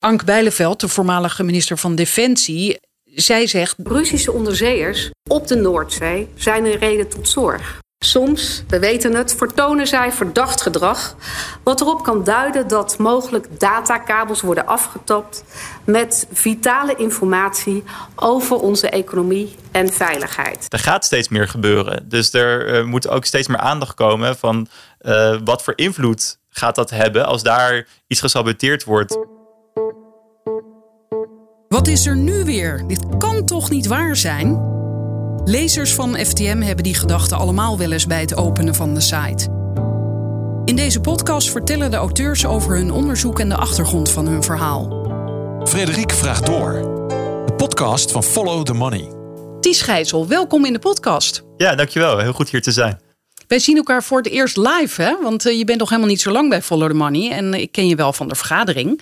Ank Bijleveld, de voormalige minister van Defensie, zij zegt... Russische onderzeeërs op de Noordzee zijn een reden tot zorg. Soms, we weten het, vertonen zij verdacht gedrag... wat erop kan duiden dat mogelijk datakabels worden afgetapt... met vitale informatie over onze economie en veiligheid. Er gaat steeds meer gebeuren. Dus er uh, moet ook steeds meer aandacht komen van... Uh, wat voor invloed gaat dat hebben als daar iets gesaboteerd wordt... Wat is er nu weer? Dit kan toch niet waar zijn? Lezers van FTM hebben die gedachten allemaal wel eens bij het openen van de site. In deze podcast vertellen de auteurs over hun onderzoek en de achtergrond van hun verhaal. Frederik vraagt door. De podcast van Follow the Money. Ties Gijzel, welkom in de podcast. Ja, dankjewel. Heel goed hier te zijn. Wij zien elkaar voor het eerst live, hè? Want eh, je bent nog helemaal niet zo lang bij Follow the Money. En ik ken je wel van de vergadering.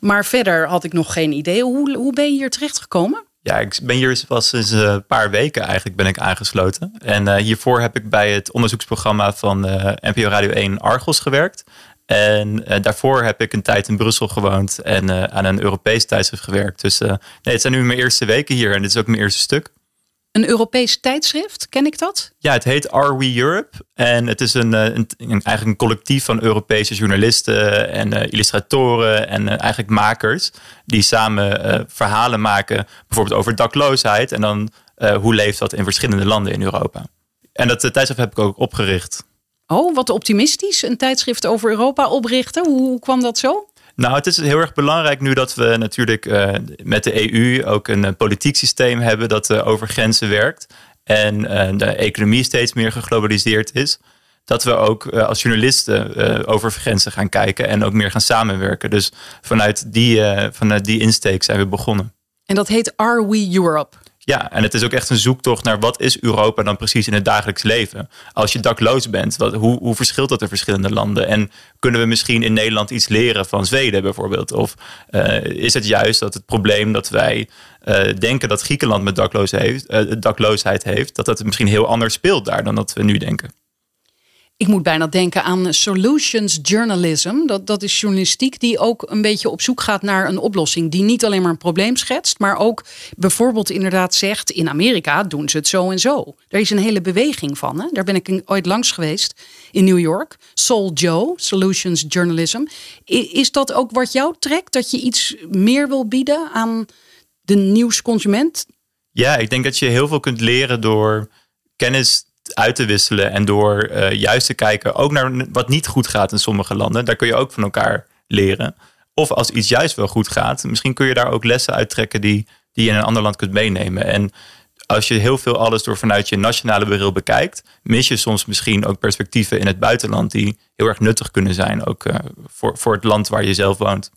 Maar verder had ik nog geen idee. Hoe, hoe ben je hier terecht gekomen? Ja, ik ben hier pas sinds een paar weken eigenlijk ben ik aangesloten. En uh, hiervoor heb ik bij het onderzoeksprogramma van uh, NPO Radio 1 Argos gewerkt. En daarvoor heb ik een tijd in Brussel gewoond en aan een Europees tijdschrift gewerkt. Dus nee, het zijn nu mijn eerste weken hier en dit is ook mijn eerste stuk. Een Europees tijdschrift, ken ik dat? Ja, het heet Are We Europe? En het is een, een, een eigenlijk een collectief van Europese journalisten en uh, illustratoren en uh, eigenlijk makers. Die samen uh, verhalen maken, bijvoorbeeld over dakloosheid. En dan hoe leeft dat in verschillende landen in Europa. En dat tijdschrift heb ik ook opgericht. Oh, wat optimistisch. Een tijdschrift over Europa oprichten. Hoe, hoe kwam dat zo? Nou, het is heel erg belangrijk nu dat we natuurlijk uh, met de EU ook een uh, politiek systeem hebben dat uh, over grenzen werkt. En de economie steeds meer geglobaliseerd is. Dat we ook als journalisten over grenzen gaan kijken en ook meer gaan samenwerken. Dus vanuit die, vanuit die insteek zijn we begonnen. En dat heet Are We Europe? Ja, en het is ook echt een zoektocht naar wat is Europa dan precies in het dagelijks leven. Als je dakloos bent, wat, hoe, hoe verschilt dat in verschillende landen? En kunnen we misschien in Nederland iets leren van Zweden bijvoorbeeld? Of uh, is het juist dat het probleem dat wij uh, denken dat Griekenland met dakloosheid heeft, uh, dakloosheid heeft, dat dat misschien heel anders speelt daar dan dat we nu denken? Ik moet bijna denken aan solutions journalism. Dat, dat is journalistiek die ook een beetje op zoek gaat naar een oplossing. Die niet alleen maar een probleem schetst, maar ook bijvoorbeeld inderdaad zegt: in Amerika doen ze het zo en zo. Daar is een hele beweging van. Hè? Daar ben ik ooit langs geweest in New York. Soul Joe, solutions journalism. Is dat ook wat jou trekt? Dat je iets meer wil bieden aan de nieuwsconsument? Ja, ik denk dat je heel veel kunt leren door kennis uit te wisselen en door uh, juist te kijken ook naar wat niet goed gaat in sommige landen. Daar kun je ook van elkaar leren. Of als iets juist wel goed gaat, misschien kun je daar ook lessen uittrekken die, die je in een ander land kunt meenemen. En als je heel veel alles door vanuit je nationale bril bekijkt, mis je soms misschien ook perspectieven in het buitenland die heel erg nuttig kunnen zijn, ook uh, voor, voor het land waar je zelf woont.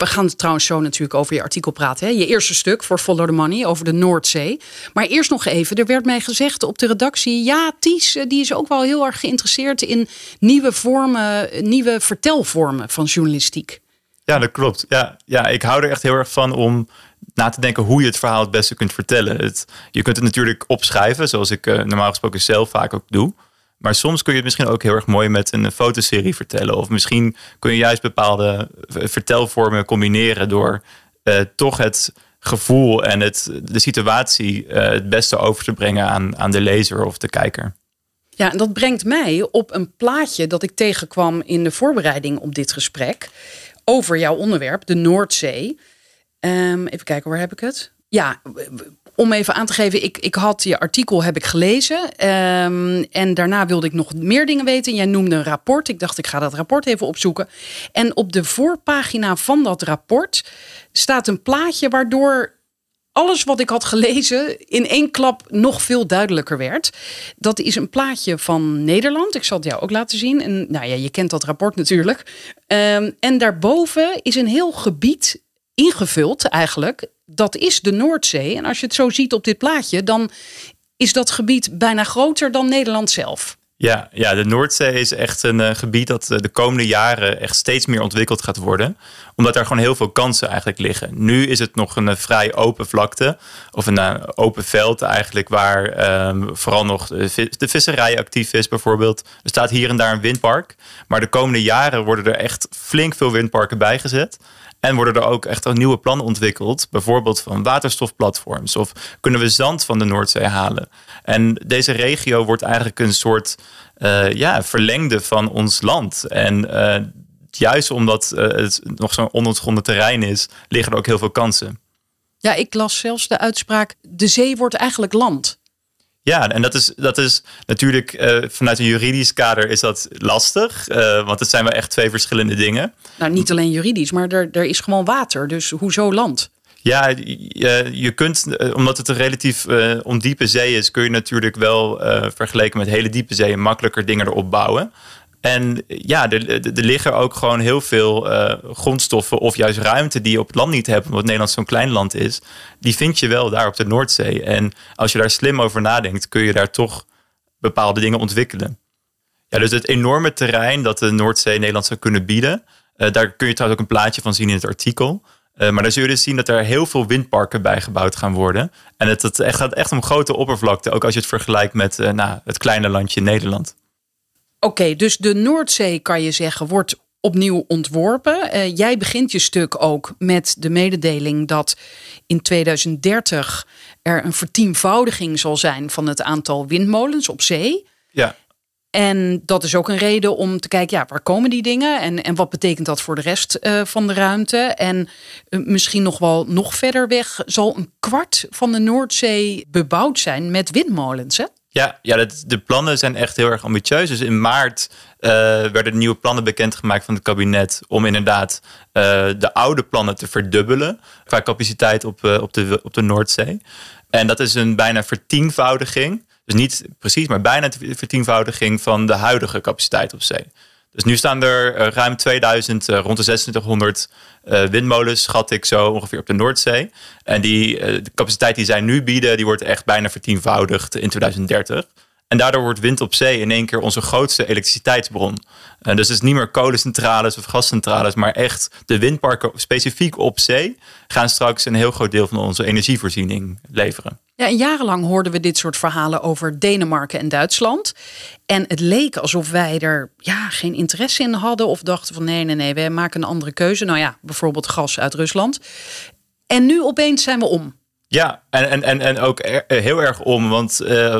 We gaan trouwens zo natuurlijk over je artikel praten. Hè? Je eerste stuk voor Follow the Money over de Noordzee. Maar eerst nog even, er werd mij gezegd op de redactie... ja, Ties eh, die is ook wel heel erg geïnteresseerd in nieuwe vormen... nieuwe vertelvormen van journalistiek. Ja, dat klopt. Ja, ja, ik hou er echt heel erg van om na te denken hoe je het verhaal het beste kunt vertellen. Het, je kunt het natuurlijk opschrijven, zoals ik uh, normaal gesproken zelf vaak ook doe... Maar soms kun je het misschien ook heel erg mooi met een fotoserie vertellen. Of misschien kun je juist bepaalde vertelvormen combineren door uh, toch het gevoel en het, de situatie uh, het beste over te brengen aan, aan de lezer of de kijker. Ja, en dat brengt mij op een plaatje dat ik tegenkwam in de voorbereiding op dit gesprek over jouw onderwerp, de Noordzee. Um, even kijken, waar heb ik het? Ja, om even aan te geven, ik, ik had je artikel heb ik gelezen. Um, en daarna wilde ik nog meer dingen weten. Jij noemde een rapport. Ik dacht, ik ga dat rapport even opzoeken. En op de voorpagina van dat rapport staat een plaatje waardoor alles wat ik had gelezen in één klap nog veel duidelijker werd. Dat is een plaatje van Nederland. Ik zal het jou ook laten zien. En nou ja, je kent dat rapport natuurlijk. Um, en daarboven is een heel gebied ingevuld eigenlijk dat is de Noordzee. En als je het zo ziet op dit plaatje, dan is dat gebied bijna groter dan Nederland zelf. Ja, ja, de Noordzee is echt een uh, gebied dat uh, de komende jaren echt steeds meer ontwikkeld gaat worden. Omdat daar gewoon heel veel kansen eigenlijk liggen. Nu is het nog een uh, vrij open vlakte. Of een open veld eigenlijk waar ehm, vooral nog de visserij actief is bijvoorbeeld. Er staat hier en daar een windpark. Maar de komende jaren worden er echt flink veel windparken bijgezet. En worden er ook echt nieuwe plannen ontwikkeld, bijvoorbeeld van waterstofplatforms of kunnen we zand van de Noordzee halen. En deze regio wordt eigenlijk een soort uh, ja, verlengde van ons land. En uh, juist omdat uh, het nog zo'n onontgonnen terrein is, liggen er ook heel veel kansen. Ja, ik las zelfs de uitspraak: de zee wordt eigenlijk land. Ja, en dat is, dat is natuurlijk uh, vanuit een juridisch kader is dat lastig. Uh, want het zijn wel echt twee verschillende dingen. Nou, niet alleen juridisch, maar er, er is gewoon water. Dus hoezo land? Ja, je, je kunt, eh, omdat het een relatief uh, ondiepe zee is, kun je natuurlijk wel vergeleken met hele diepe zeeën makkelijker dingen erop bouwen. En ja, er, liggen ook gewoon heel veel uh, grondstoffen of juist ruimte die je op het land niet hebt, omdat Nederland zo'n klein land is. Die vind je wel daar op de Noordzee. En als je daar slim over nadenkt, kun je daar toch bepaalde dingen ontwikkelen. Ja, dus het enorme terrein dat de Noordzee Nederland zou kunnen bieden, uh, daar kun je trouwens ook een plaatje van zien in het artikel. Uh, maar dan zul je dus zien dat er heel veel windparken bijgebouwd gaan worden. En het, het gaat echt om grote oppervlakte, ook als je het vergelijkt met nou, het kleine landje Nederland. Oké, okay, dus de Noordzee kan je zeggen wordt opnieuw ontworpen. Uh, jij begint je stuk ook met de mededeling dat in 2030 er een vertienvoudiging zal zijn van het aantal windmolens op zee. Ja. En dat is ook een reden om te kijken, ja, waar komen die dingen en, en wat betekent dat voor de rest uh, van de ruimte? En uh, misschien nog wel nog verder weg zal een kwart van de Noordzee bebouwd zijn met windmolens. Hè? Ja, ja de, plannen zijn echt heel erg ambitieus. Dus in maart uh, werden nieuwe plannen bekendgemaakt van het kabinet om inderdaad uh, de oude plannen te verdubbelen qua capaciteit op, uh, op, de, op de Noordzee. En dat is een bijna vertienvoudiging. Dus niet precies, maar bijna vertienvoudiging van de huidige capaciteit op zee. Dus nu staan er ruim 2000, rond de 2600 uh, windmolens, schat ik zo ongeveer op de Noordzee. En die, de capaciteit die zij nu bieden, die wordt echt bijna vertienvoudigd in 2030. En daardoor wordt wind op zee in één keer onze grootste elektriciteitsbron. En dus het is niet meer kolencentrales of gascentrales, maar echt de windparken specifiek op zee gaan straks een heel groot deel van onze energievoorziening leveren. Ja, en jarenlang hoorden we dit soort verhalen over Denemarken en Duitsland. En het leek alsof wij er ja, geen interesse in hadden of dachten van nee, nee, nee, we maken een andere keuze. Nou ja, bijvoorbeeld gas uit Rusland. En nu opeens zijn we om. Ja, en, en, en, en ook er, heel erg om, want uh,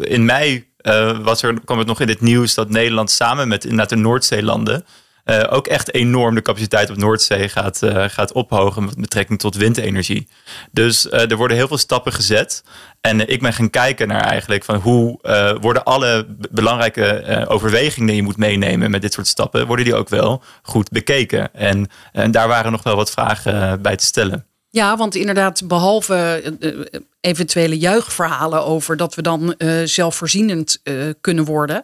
in mei uh, was er, kwam het nog in het nieuws dat Nederland samen met de Noordzeelanden uh, ook echt enorm de capaciteit op Noordzee gaat, gaat ophogen met betrekking tot windenergie. Dus er worden heel veel stappen gezet. En ik ben gaan kijken naar eigenlijk van hoe worden alle belangrijke overwegingen die je moet meenemen met dit soort stappen, worden die ook wel goed bekeken? En, en daar waren nog wel wat vragen bij te stellen. Ja, want inderdaad, behalve eventuele juichverhalen over dat we dan zelfvoorzienend kunnen worden,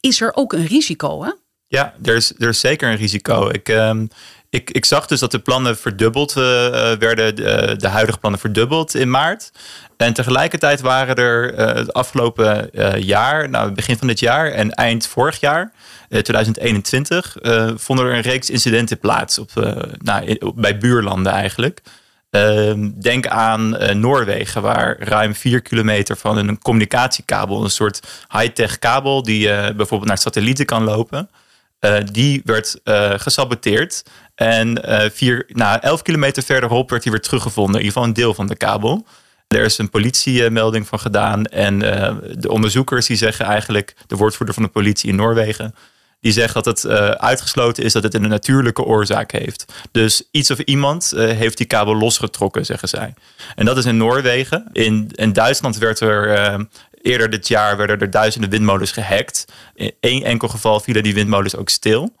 is er ook een risico, hè? Ja, er is, er is zeker een risico. Ik, um, ik, ik zag dus dat de plannen verdubbeld werden, de, de, huidige plannen verdubbeld in maart. En tegelijkertijd waren er uh, het afgelopen uh, jaar, nou begin van dit jaar en eind vorig jaar, 2021, vonden er een reeks incidenten plaats op, nou, bij buurlanden eigenlijk. Ehm, denk aan Noorwegen, waar ruim vier kilometer van een communicatiekabel, een soort high-tech kabel die bijvoorbeeld naar satellieten kan lopen. Die werd gesaboteerd. En vier, nou, 11 kilometer verderop werd hij weer teruggevonden. In ieder geval een deel van de kabel. Er is een politiemelding van gedaan. En de onderzoekers die zeggen eigenlijk, de woordvoerder van de politie in Noorwegen, die zegt dat het uitgesloten is dat het een natuurlijke oorzaak heeft. Dus iets of iemand heeft die kabel losgetrokken, zeggen zij. En dat is in Noorwegen. In, in Duitsland werd er Eerder dit jaar werden er duizenden windmolens gehackt. In één enkel geval vielen die windmolens ook stil.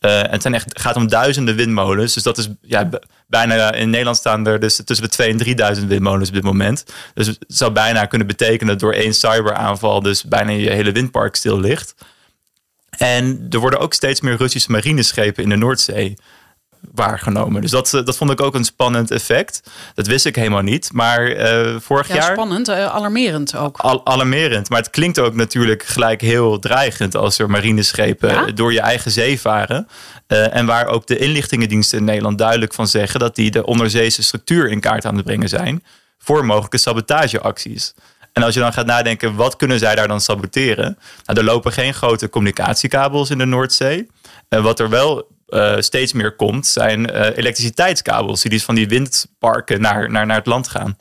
Uh, en het zijn echt, gaat om duizenden windmolens. Dus dat is ja, bijna in Nederland staan er dus tussen de 2 en 3000 windmolens op dit moment. Dus het zou bijna kunnen betekenen dat door één cyberaanval dus bijna je hele windpark stil ligt. En er worden ook steeds meer Russische marineschepen in de Noordzee waargenomen. Dus dat, eh, dat vond ik ook een spannend effect. Dat wist ik helemaal niet. Maar uh, vorig ja, jaar. Spannend, uh, alarmerend ook. Al, alarmerend. Maar het klinkt ook natuurlijk gelijk heel dreigend als er marineschepen ja? door je eigen zee varen. Uh, en waar ook de inlichtingendiensten in Nederland duidelijk van zeggen dat die de onderzeese structuur in kaart aan het brengen zijn voor mogelijke sabotageacties. En als je dan gaat nadenken, wat kunnen zij daar dan saboteren? Nou, er lopen geen grote communicatiekabels in de Noordzee. En wat er wel uh, steeds meer komt, zijn uh, elektriciteitskabels die dus van die windparken naar, naar, naar het land gaan.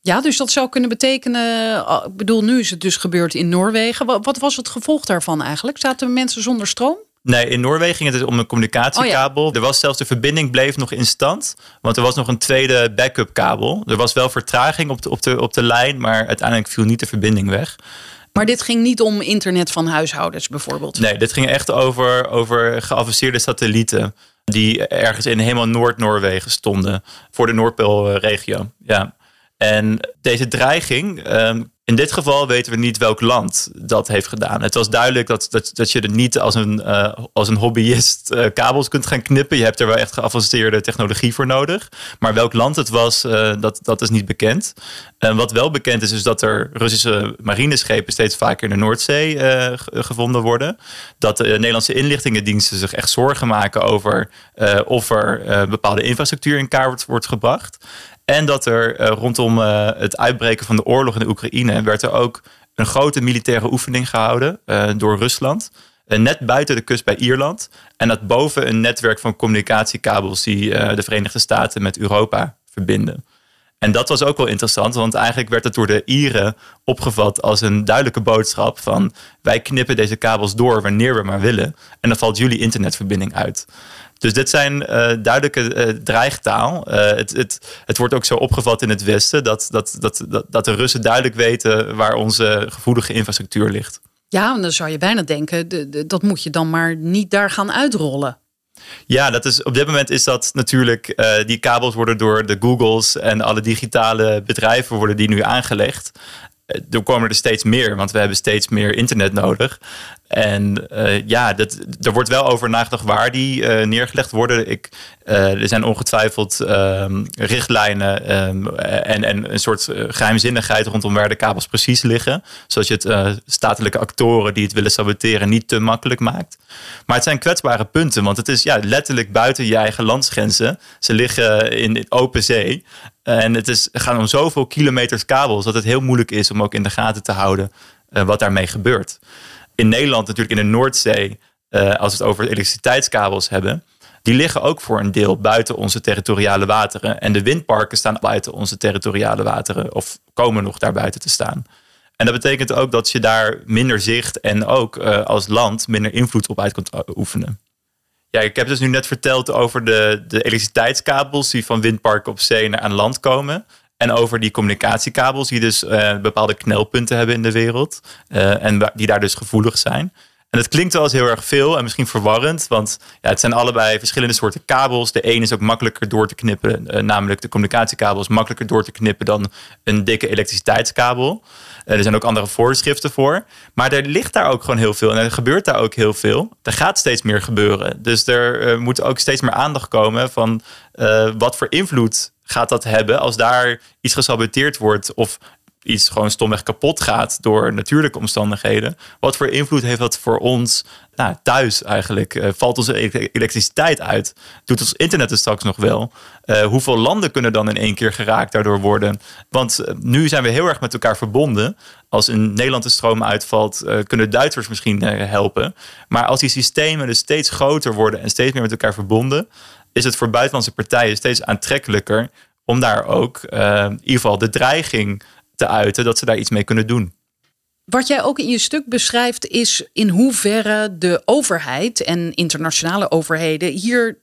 Ja, dus dat zou kunnen betekenen. Ik bedoel, nu is het dus gebeurd in Noorwegen. Wat was het gevolg daarvan eigenlijk? Zaten mensen zonder stroom? Nee, in Noorwegen ging het dus om een communicatiekabel. Er was zelfs de verbinding bleef nog in stand. Want er was nog een tweede backup kabel. Er was wel vertraging op de, op de, op de lijn, maar uiteindelijk viel niet de verbinding weg. Maar dit ging niet om internet van huishoudens bijvoorbeeld? Nee, dit ging echt over, over geavanceerde satellieten. Die ergens in helemaal Noord-Noorwegen stonden. Voor de Noordpoolregio. Ja. En deze dreiging ehm, in dit geval weten we niet welk land dat heeft gedaan. Het was duidelijk dat, dat, dat je er niet als een, uh, als een hobbyist uh, kabels kunt gaan knippen. Je hebt er wel echt geavanceerde technologie voor nodig. Maar welk land het was, uh, dat, dat is niet bekend. En wat wel bekend is, is dat er Russische marineschepen steeds vaker in de Noordzee gevonden worden. Dat de Nederlandse inlichtingendiensten zich echt zorgen maken over of er bepaalde infrastructuur in kaart wordt gebracht. En dat er uh, rondom uh, het uitbreken van de oorlog in de Oekraïne werd er ook een grote militaire oefening gehouden uh, door Rusland. net buiten de kust bij Ierland. En dat boven een netwerk van communicatiekabels die de Verenigde Staten met Europa verbinden. En dat was ook wel interessant, want eigenlijk werd het door de Ieren opgevat als een duidelijke boodschap van wij knippen deze kabels door wanneer we maar willen. En dan valt jullie internetverbinding uit. Dus dit zijn uh, duidelijke uh, dreigtaal. Uh, het, het, het wordt ook zo opgevat in het Westen dat, dat, dat, dat, dat de Russen duidelijk weten waar onze gevoelige infrastructuur ligt. Ja, en dan zou je bijna denken, dat moet je dan maar niet daar gaan uitrollen. Ja, dat is, op dit moment is dat natuurlijk, die kabels worden door de Googles en alle digitale bedrijven worden die nu aangelegd er komen er steeds meer, want we hebben steeds meer internet nodig. En uh, ja, dat, er wordt wel over nagedacht waar die uh, neergelegd worden. Ik, uh, er zijn ongetwijfeld ehm, richtlijnen um, en, en een soort geheimzinnigheid rondom waar de kabels precies liggen. Zodat je het statelijke actoren die het willen saboteren niet te makkelijk maakt. Maar het zijn kwetsbare punten, want het is ja, letterlijk buiten je eigen landsgrenzen. Ze liggen in open zee. En het is, gaan om zoveel kilometers kabels dat het heel moeilijk is om ook in de gaten te houden wat daarmee gebeurt in Nederland natuurlijk in de Noordzee, uh, als we het over elektriciteitskabels hebben, die liggen ook voor een deel buiten onze territoriale wateren. En de windparken staan buiten onze territoriale wateren of komen nog daar buiten te staan. En dat betekent ook dat je daar minder zicht en ook uh, als land minder invloed op uit kunt oefenen. Ja, ik heb dus nu net verteld over de, de elektriciteitskabels die van windparken op zee naar aan land komen. En over die communicatiekabels, die dus uh, bepaalde knelpunten hebben in de wereld. Uh, en die daar dus gevoelig zijn. En het klinkt wel eens heel erg veel en misschien verwarrend, want ja, het zijn allebei verschillende soorten kabels. De een is ook makkelijker door te knippen, uh, namelijk de communicatiekabel is makkelijker door te knippen dan een dikke elektriciteitskabel. Er zijn ook andere voorschriften voor. Maar er ligt daar ook gewoon heel veel en er gebeurt daar ook heel veel. Er gaat steeds meer gebeuren. Dus er moet ook steeds meer aandacht komen van wat voor invloed gaat dat hebben als daar iets gesaboteerd wordt of iets gewoon stomweg kapot gaat door natuurlijke omstandigheden. Wat voor invloed heeft dat voor ons nou, thuis eigenlijk? Uh, valt onze elektriciteit uit? Doet ons internet er straks nog wel? Uh, hoeveel landen kunnen dan in één keer geraakt daardoor worden? Want uh, nu zijn we heel erg met elkaar verbonden. Als in Nederland de stroom uitvalt, kunnen Duitsers misschien helpen. Maar als die systemen dus steeds groter worden en steeds meer met elkaar verbonden, is het voor buitenlandse partijen steeds aantrekkelijker om daar ook uh, in ieder geval de dreiging te uiten dat ze daar iets mee kunnen doen. Wat jij ook in je stuk beschrijft is in hoeverre de overheid en internationale overheden hier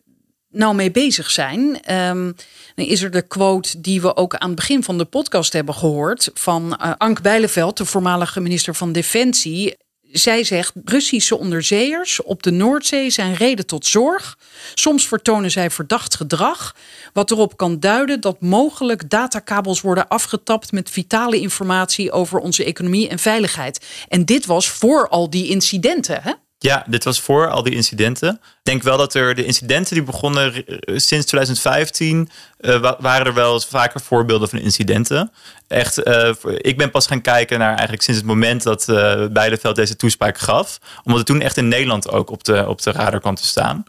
nou mee bezig zijn. Um, dan is er de quote die we ook aan het begin van de podcast hebben gehoord van uh, Ank Bijleveld, de voormalige minister van Defensie zij zegt: Russische onderzeeërs op de Noordzee zijn reden tot zorg. Soms vertonen zij verdacht gedrag, wat erop kan duiden dat mogelijk datakabels worden afgetapt met vitale informatie over onze economie en veiligheid. En dit was voor al die incidenten, hè? Ja, dit was voor al die incidenten. Ik denk wel dat er de incidenten die begonnen sinds 2015 uh, waren er wel eens vaker voorbeelden van incidenten. Echt, uh, ik ben pas gaan kijken naar eigenlijk sinds het moment dat uh, Bijleveld deze toespraak gaf. Omdat het toen echt in Nederland ook op de, op de radar kwam te staan.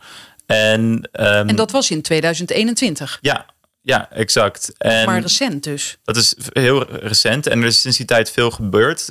En, um, en dat was in 2021? Ja, Ja, exact. En maar recent dus. Dat is heel recent en er is sinds die tijd veel gebeurd.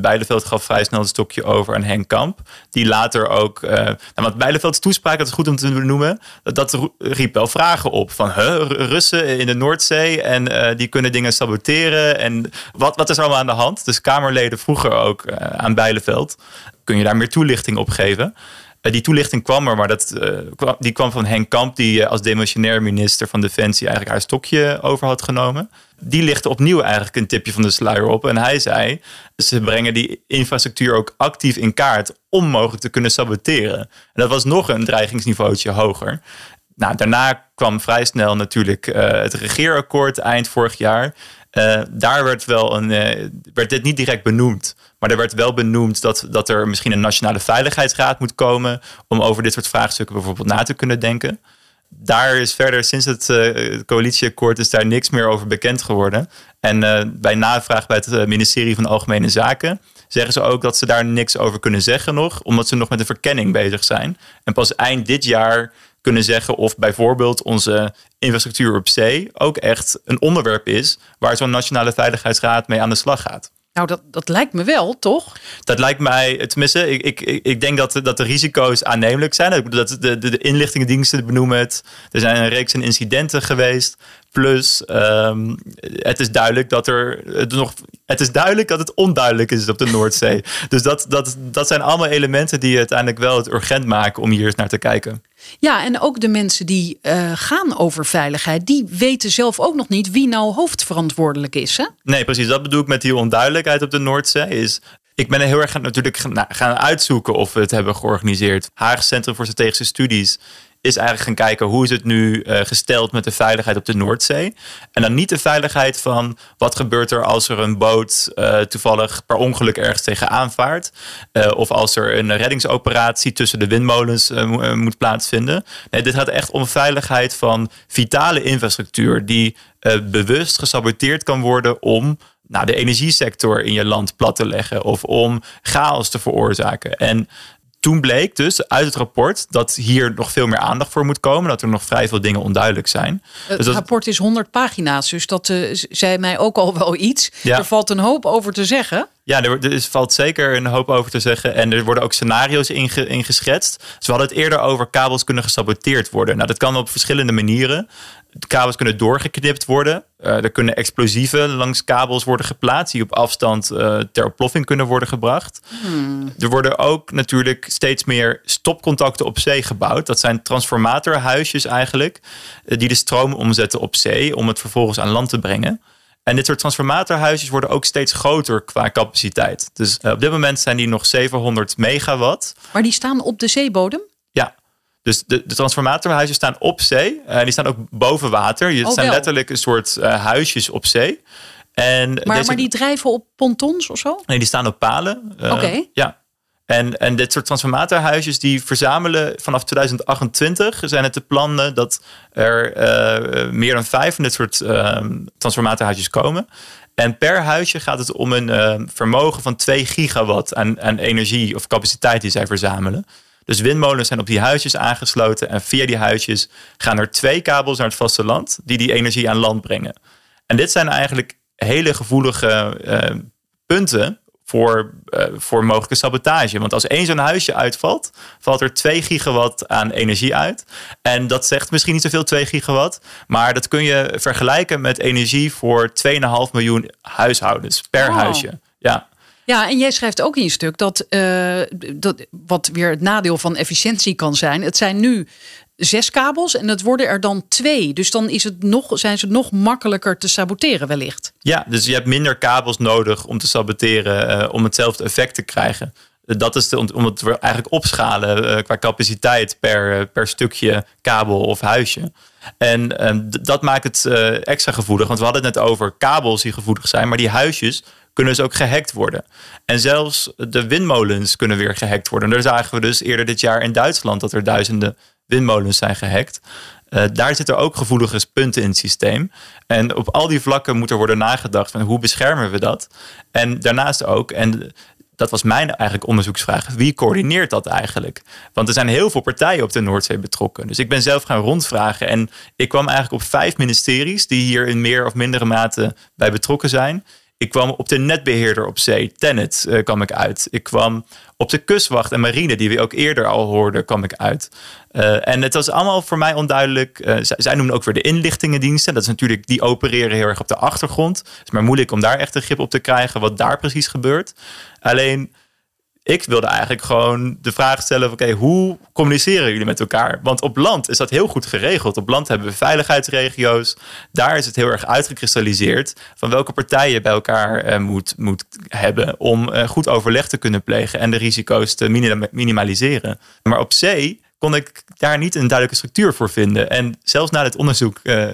Bijleveld gaf vrij snel het stokje over aan Henk Kamp. Die later ook, uh, nou, wat Bijlevelds toespraak, dat is goed om te benoemen, dat, dat riep wel vragen op. Van huh, Russen in de Noordzee en uh, die kunnen dingen saboteren. En wat, wat is er allemaal aan de hand? Dus Kamerleden vroeger ook uh, aan Bijleveld. Kun je daar meer toelichting op geven? Uh, die toelichting kwam er, maar dat, uh, die kwam van Henk Kamp, die uh, als demissionair minister van Defensie eigenlijk haar stokje over had genomen. Die lichtte opnieuw eigenlijk een tipje van de sluier op. En hij zei, ze brengen die infrastructuur ook actief in kaart om mogelijk te kunnen saboteren. En dat was nog een dreigingsniveautje hoger. Nou, daarna kwam vrij snel natuurlijk het regeerakkoord eind vorig jaar. Daar werd, wel een, werd dit niet direct benoemd. Maar er werd wel benoemd dat, dat er misschien een nationale veiligheidsraad moet komen om over dit soort vraagstukken bijvoorbeeld na te kunnen denken. Daar is verder sinds het uh, coalitieakkoord is daar niks meer over bekend geworden. En bij navraag bij het ministerie van Algemene Zaken zeggen ze ook dat ze daar niks over kunnen zeggen nog, omdat ze nog met de verkenning bezig zijn. En pas eind dit jaar kunnen zeggen of bijvoorbeeld onze infrastructuur op zee ook echt een onderwerp is waar zo'n nationale veiligheidsraad mee aan de slag gaat. Nou, dat, dat lijkt me wel, toch? Dat lijkt mij, tenminste, ik, ik, ik denk dat, dat de risico's aannemelijk zijn. Dat de, de, de inlichtingendiensten benoemen het. Er zijn een reeks van incidenten geweest. Plus, um, het is duidelijk dat er het nog. Het is duidelijk dat het onduidelijk is op de Noordzee. dus dat, dat, dat zijn allemaal elementen die uiteindelijk wel het urgent maken om hier eens naar te kijken. Ja, en ook de mensen die uh, gaan over veiligheid, die weten zelf ook nog niet wie nou hoofdverantwoordelijk is. Hè? Nee, precies. Dat bedoel ik met die onduidelijkheid op de Noordzee. Is ik ben er heel erg natuurlijk gaan, gaan uitzoeken of we het hebben georganiseerd. Haag Centrum voor Strategische Studies is eigenlijk gaan kijken hoe is het nu uh, gesteld met de veiligheid op de Noordzee. En dan niet de veiligheid van wat gebeurt er als er een boot uh, toevallig per ongeluk ergens tegenaan vaart. Uh, of als er een reddingsoperatie tussen de windmolens moet plaatsvinden. Nee, dit gaat echt om veiligheid van vitale infrastructuur die bewust gesaboteerd kan worden om nou, de energiesector in je land plat te leggen of om chaos te veroorzaken. En toen bleek dus uit het rapport dat hier nog veel meer aandacht voor moet komen. Dat er nog vrij veel dingen onduidelijk zijn. Het dus dat, rapport is 100 pagina's, dus dat uh, zei mij ook al wel iets. Ja. Er valt een hoop over te zeggen. Ja, er, er, valt zeker een hoop over te zeggen. En er worden ook scenario's inge, ingeschetst. Dus we hadden het eerder over kabels kunnen gesaboteerd worden. Nou, dat kan op verschillende manieren. De kabels kunnen doorgeknipt worden. Uh, er kunnen explosieven langs kabels worden geplaatst die op afstand uh, ter oploffing kunnen worden gebracht. Hmm. Er worden ook natuurlijk steeds meer stopcontacten op zee gebouwd. Dat zijn transformatorhuisjes eigenlijk, uh, die de stroom omzetten op zee om het vervolgens aan land te brengen. En dit soort transformatorhuisjes worden ook steeds groter qua capaciteit. Dus op dit moment zijn die nog 700 megawatt. Maar die staan op de zeebodem? Ja, dus de, de transformatorhuizen staan op zee. En uh, die staan ook boven water. Het oh, zijn wel. letterlijk een soort uh, huisjes op zee. En maar, deze, maar die drijven op pontons of zo? Nee, die staan op palen. Oké. Okay. Ja. En, en dit soort transformatorhuisjes die verzamelen vanaf 2028 zijn het de plannen dat er uh, meer dan vijf van dit soort uh, transformatorhuisjes komen. En per huisje gaat het om een uh, vermogen van 2 gigawatt aan, aan energie of capaciteit die zij verzamelen. Dus windmolens zijn op die huisjes aangesloten. En via die huisjes gaan er twee kabels naar het vasteland die die energie aan land brengen. En dit zijn eigenlijk hele gevoelige uh, punten voor, uh, voor mogelijke sabotage. Want als één zo'n huisje uitvalt, valt er 2 gigawatt aan energie uit. En dat zegt misschien niet zoveel 2 gigawatt, maar dat kun je vergelijken met energie voor 2,5 miljoen huishoudens per huisje. Ja. Ja, en jij schrijft ook in je stuk dat, uh, dat wat weer het nadeel van efficiëntie kan zijn. Het zijn nu zes kabels en het worden er dan twee. Dus dan is het nog, zijn ze nog makkelijker te saboteren wellicht. Ja, dus je hebt minder kabels nodig om te saboteren, uh, om hetzelfde effect te krijgen. Dat is de, om het eigenlijk opschalen uh, qua capaciteit per, per stukje kabel of huisje. En um, dat maakt het extra gevoelig. Want we hadden het net over kabels die gevoelig zijn, maar die huisjes kunnen dus ook gehackt worden. En zelfs de windmolens kunnen weer gehackt worden. Daar zagen we dus eerder dit jaar in Duitsland dat er duizenden windmolens zijn gehackt. Uh, daar zitten ook gevoelige punten in het systeem. En op al die vlakken moet er worden nagedacht van hoe beschermen we dat. En daarnaast ook, en dat was mijn eigenlijk onderzoeksvraag. Wie coördineert dat eigenlijk? Want er zijn heel veel partijen op de Noordzee betrokken. Dus ik ben zelf gaan rondvragen. En ik kwam eigenlijk op vijf ministeries die hier in meer of mindere mate bij betrokken zijn. Ik kwam op de netbeheerder op zee, Tennet, uh, kwam ik uit. Ik kwam op de kustwacht en marine, die we ook eerder al hoorden, kwam ik uit. Uh, en het was allemaal voor mij onduidelijk. Uh, zij, zij, noemen ook weer de inlichtingendiensten. Dat is natuurlijk, die opereren heel erg op de achtergrond. Het is maar moeilijk om daar echt een grip op te krijgen wat daar precies gebeurt. Alleen ik wilde eigenlijk gewoon de vraag stellen: oké, hoe communiceren jullie met elkaar? Want op land is dat heel goed geregeld. Op land hebben we veiligheidsregio's. Daar is het heel erg uitgekristalliseerd van welke partijen je bij elkaar eh, moet, moet hebben om eh, goed overleg te kunnen plegen en de risico's te minimaliseren. Maar op zee kon ik daar niet een duidelijke structuur voor vinden. En zelfs na het onderzoek uh,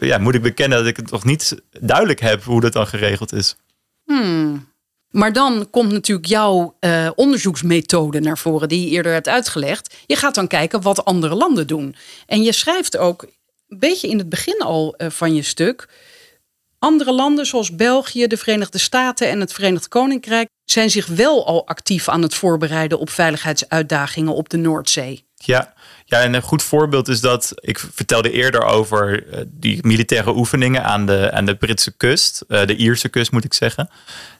ja, moet ik bekennen dat ik het nog niet duidelijk heb hoe dat dan geregeld is. Hmm. Maar dan komt natuurlijk jouw uh, onderzoeksmethode naar voren, die je eerder hebt uitgelegd. Je gaat dan kijken wat andere landen doen. En je schrijft ook een beetje in het begin al uh, van je stuk. Andere landen zoals België, de Verenigde Staten en het Verenigd Koninkrijk zijn zich wel al actief aan het voorbereiden op veiligheidsuitdagingen op de Noordzee. Ja, ja, en een goed voorbeeld is dat ik vertelde eerder over uh, die militaire oefeningen aan de, aan de Britse kust, uh, de Ierse kust moet ik zeggen.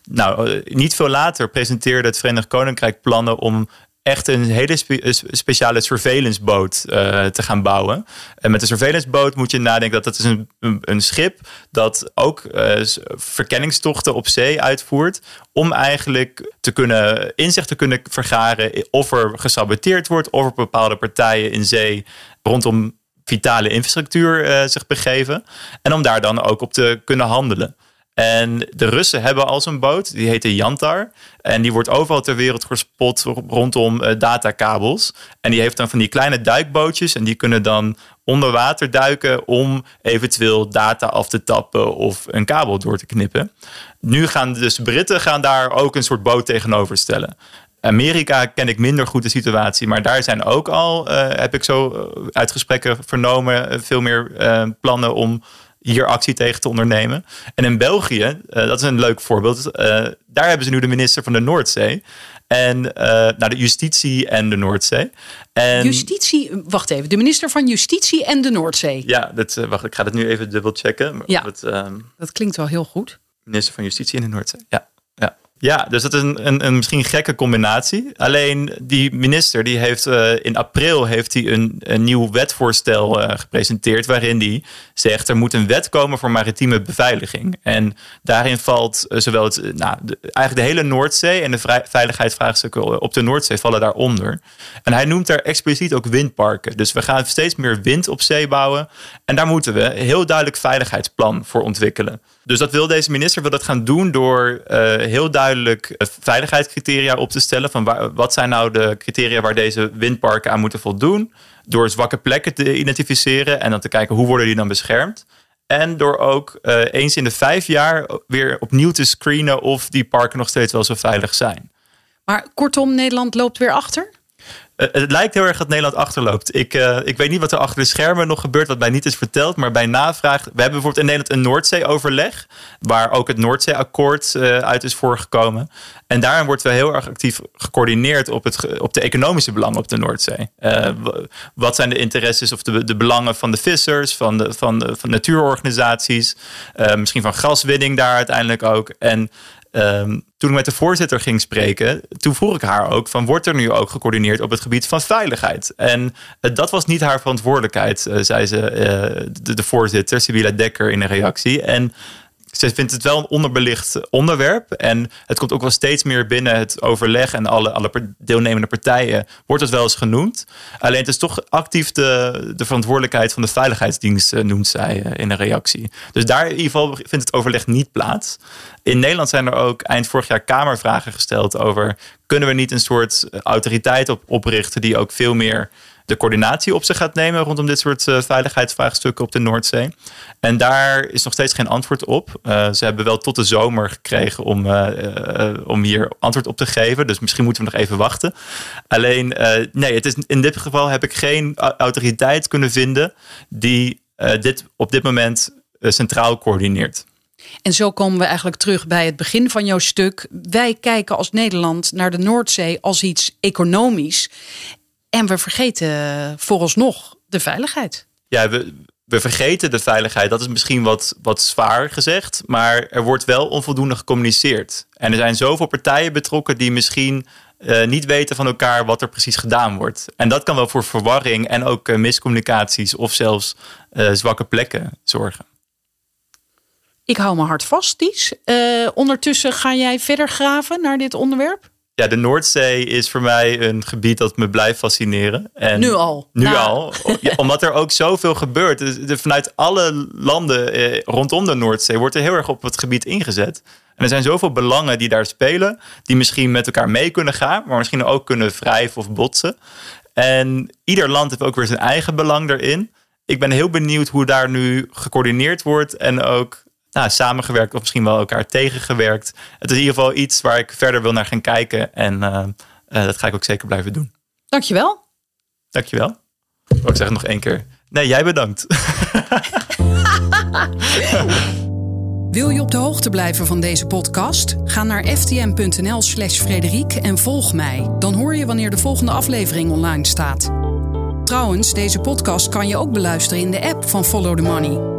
Nou, uh, niet veel later presenteerde het Verenigd Koninkrijk plannen om echt een hele spe speciale surveillance boot uh, te gaan bouwen. En met een surveillance boot moet je nadenken dat dat is een, een, schip dat ook uh, verkenningstochten op zee uitvoert. Om eigenlijk te kunnen inzicht te kunnen vergaren of er gesaboteerd wordt, of er bepaalde partijen in zee rondom vitale infrastructuur zich begeven. En om daar dan ook op te kunnen handelen. En de Russen hebben al zo'n boot, die heet de Yantar. En die wordt overal ter wereld gespot rondom uh, datakabels. En die heeft dan van die kleine duikbootjes. En die kunnen dan onder water duiken om eventueel data af te tappen of een kabel door te knippen. Nu gaan dus Britten gaan daar ook een soort boot tegenover stellen. Amerika ken ik minder goed de situatie, maar daar zijn ook al, uh, heb ik zo uit gesprekken vernomen, veel meer plannen om hier actie tegen te ondernemen. En in België, uh, dat is een leuk voorbeeld, uh, daar hebben ze nu de minister van de Noordzee. En uh, nou, de justitie en de Noordzee. En, justitie, wacht even, de minister van Justitie en de Noordzee. Ja, dat, wacht, ik ga het nu even dubbel checken. Ja, dat, ehm, dat klinkt wel heel goed. Minister van Justitie en de Noordzee, ja. Ja. Dus dat is een, een, een misschien gekke combinatie. Alleen die minister die heeft uh, in april heeft hij een, een nieuw wetvoorstel uh, gepresenteerd waarin hij zegt er moet een wet komen voor maritieme beveiliging. En daarin valt uh, zowel het, nou, de, eigenlijk de hele Noordzee en de veiligheidsvraagstukken op de Noordzee vallen daaronder. En hij noemt daar expliciet ook windparken. Dus we gaan steeds meer wind op zee bouwen en daar moeten we een heel duidelijk veiligheidsplan voor ontwikkelen. Dus dat wil deze minister wil dat gaan doen door heel duidelijk duidelijk veiligheidscriteria op te stellen. Van wat zijn nou de criteria waar deze windparken aan moeten voldoen? Door zwakke plekken te identificeren en dan te kijken hoe worden die dan beschermd. En door ook uh, eens in de vijf jaar weer opnieuw te screenen of die parken nog steeds wel zo veilig zijn. Maar kortom, Nederland loopt weer achter? Uh, het lijkt heel erg dat Nederland achterloopt. Ik, uh, ik weet niet wat er achter de schermen nog gebeurt, wat mij niet is verteld. Maar bij navraag. We hebben bijvoorbeeld in Nederland een Noordzee-overleg. Waar ook het Noordzee-akkoord uh, uit is voorgekomen. En daarin wordt wel heel erg actief gecoördineerd op, het, op de economische belangen op de Noordzee. wat zijn de interesses of de, de belangen van de vissers, van, de, van, van natuurorganisaties. misschien van gaswinning daar uiteindelijk ook. En Um, toen ik met de voorzitter ging spreken, toen vroeg ik haar ook van wordt er nu ook gecoördineerd op het gebied van veiligheid? En uh, dat was niet haar verantwoordelijkheid, uh, zei ze, de, de, voorzitter, Sibylla Dekker, in een reactie. En ze vindt het wel een onderbelicht onderwerp. En het komt ook wel steeds meer binnen het overleg en alle, alle deelnemende partijen wordt het wel eens genoemd. Alleen het is toch actief de, de verantwoordelijkheid van de veiligheidsdienst, noemt zij in een reactie. Dus daar in ieder geval vindt het overleg niet plaats. In Nederland zijn er ook eind vorig jaar Kamervragen gesteld over kunnen we niet een soort autoriteit op, oprichten die ook veel meer de coördinatie op zich gaat nemen rondom dit soort uh, veiligheidsvraagstukken op de Noordzee. En daar is nog steeds geen antwoord op. Uh, ze hebben wel tot de zomer gekregen om, uh, om hier antwoord op te geven. Dus misschien moeten we nog even wachten. Alleen, nee, het is, in dit geval heb ik geen autoriteit kunnen vinden die dit op dit moment centraal coördineert. En zo komen we eigenlijk terug bij het begin van jouw stuk. Wij kijken als Nederland naar de Noordzee als iets economisch. En we vergeten vooralsnog de veiligheid. Ja, we, we vergeten de veiligheid. Dat is misschien wat, wat zwaar gezegd. Maar er wordt wel onvoldoende gecommuniceerd. En er zijn zoveel partijen betrokken die misschien uh, niet weten van elkaar wat er precies gedaan wordt. En dat kan wel voor verwarring en ook uh, miscommunicaties of zelfs uh, zwakke plekken zorgen. Ik hou mijn hart vast, Ties. ondertussen ga jij verder graven naar dit onderwerp? Ja, de Noordzee is voor mij een gebied dat me blijft fascineren. En nu al. Nu nou. al. Omdat er ook zoveel gebeurt. Dus vanuit alle landen eh, rondom de Noordzee wordt er heel erg op het gebied ingezet. En er zijn zoveel belangen die daar spelen, die misschien met elkaar mee kunnen gaan, maar misschien ook kunnen wrijven of botsen. En ieder land heeft ook weer zijn eigen belang erin. Ik ben heel benieuwd hoe daar nu gecoördineerd wordt en ook nou, samengewerkt of misschien wel elkaar tegengewerkt. Het is in ieder geval iets waar ik verder wil naar gaan kijken en uh, uh, dat ga ik ook zeker blijven doen. Dankjewel. Dankjewel. Oh, ik zeg het nog één keer. Nee, jij bedankt. Wil je op de hoogte blijven van deze podcast? Ga naar ftm.nl/slash Frederiek en volg mij. Dan hoor je wanneer de volgende aflevering online staat. Trouwens, deze podcast kan je ook beluisteren in de app van Follow the Money.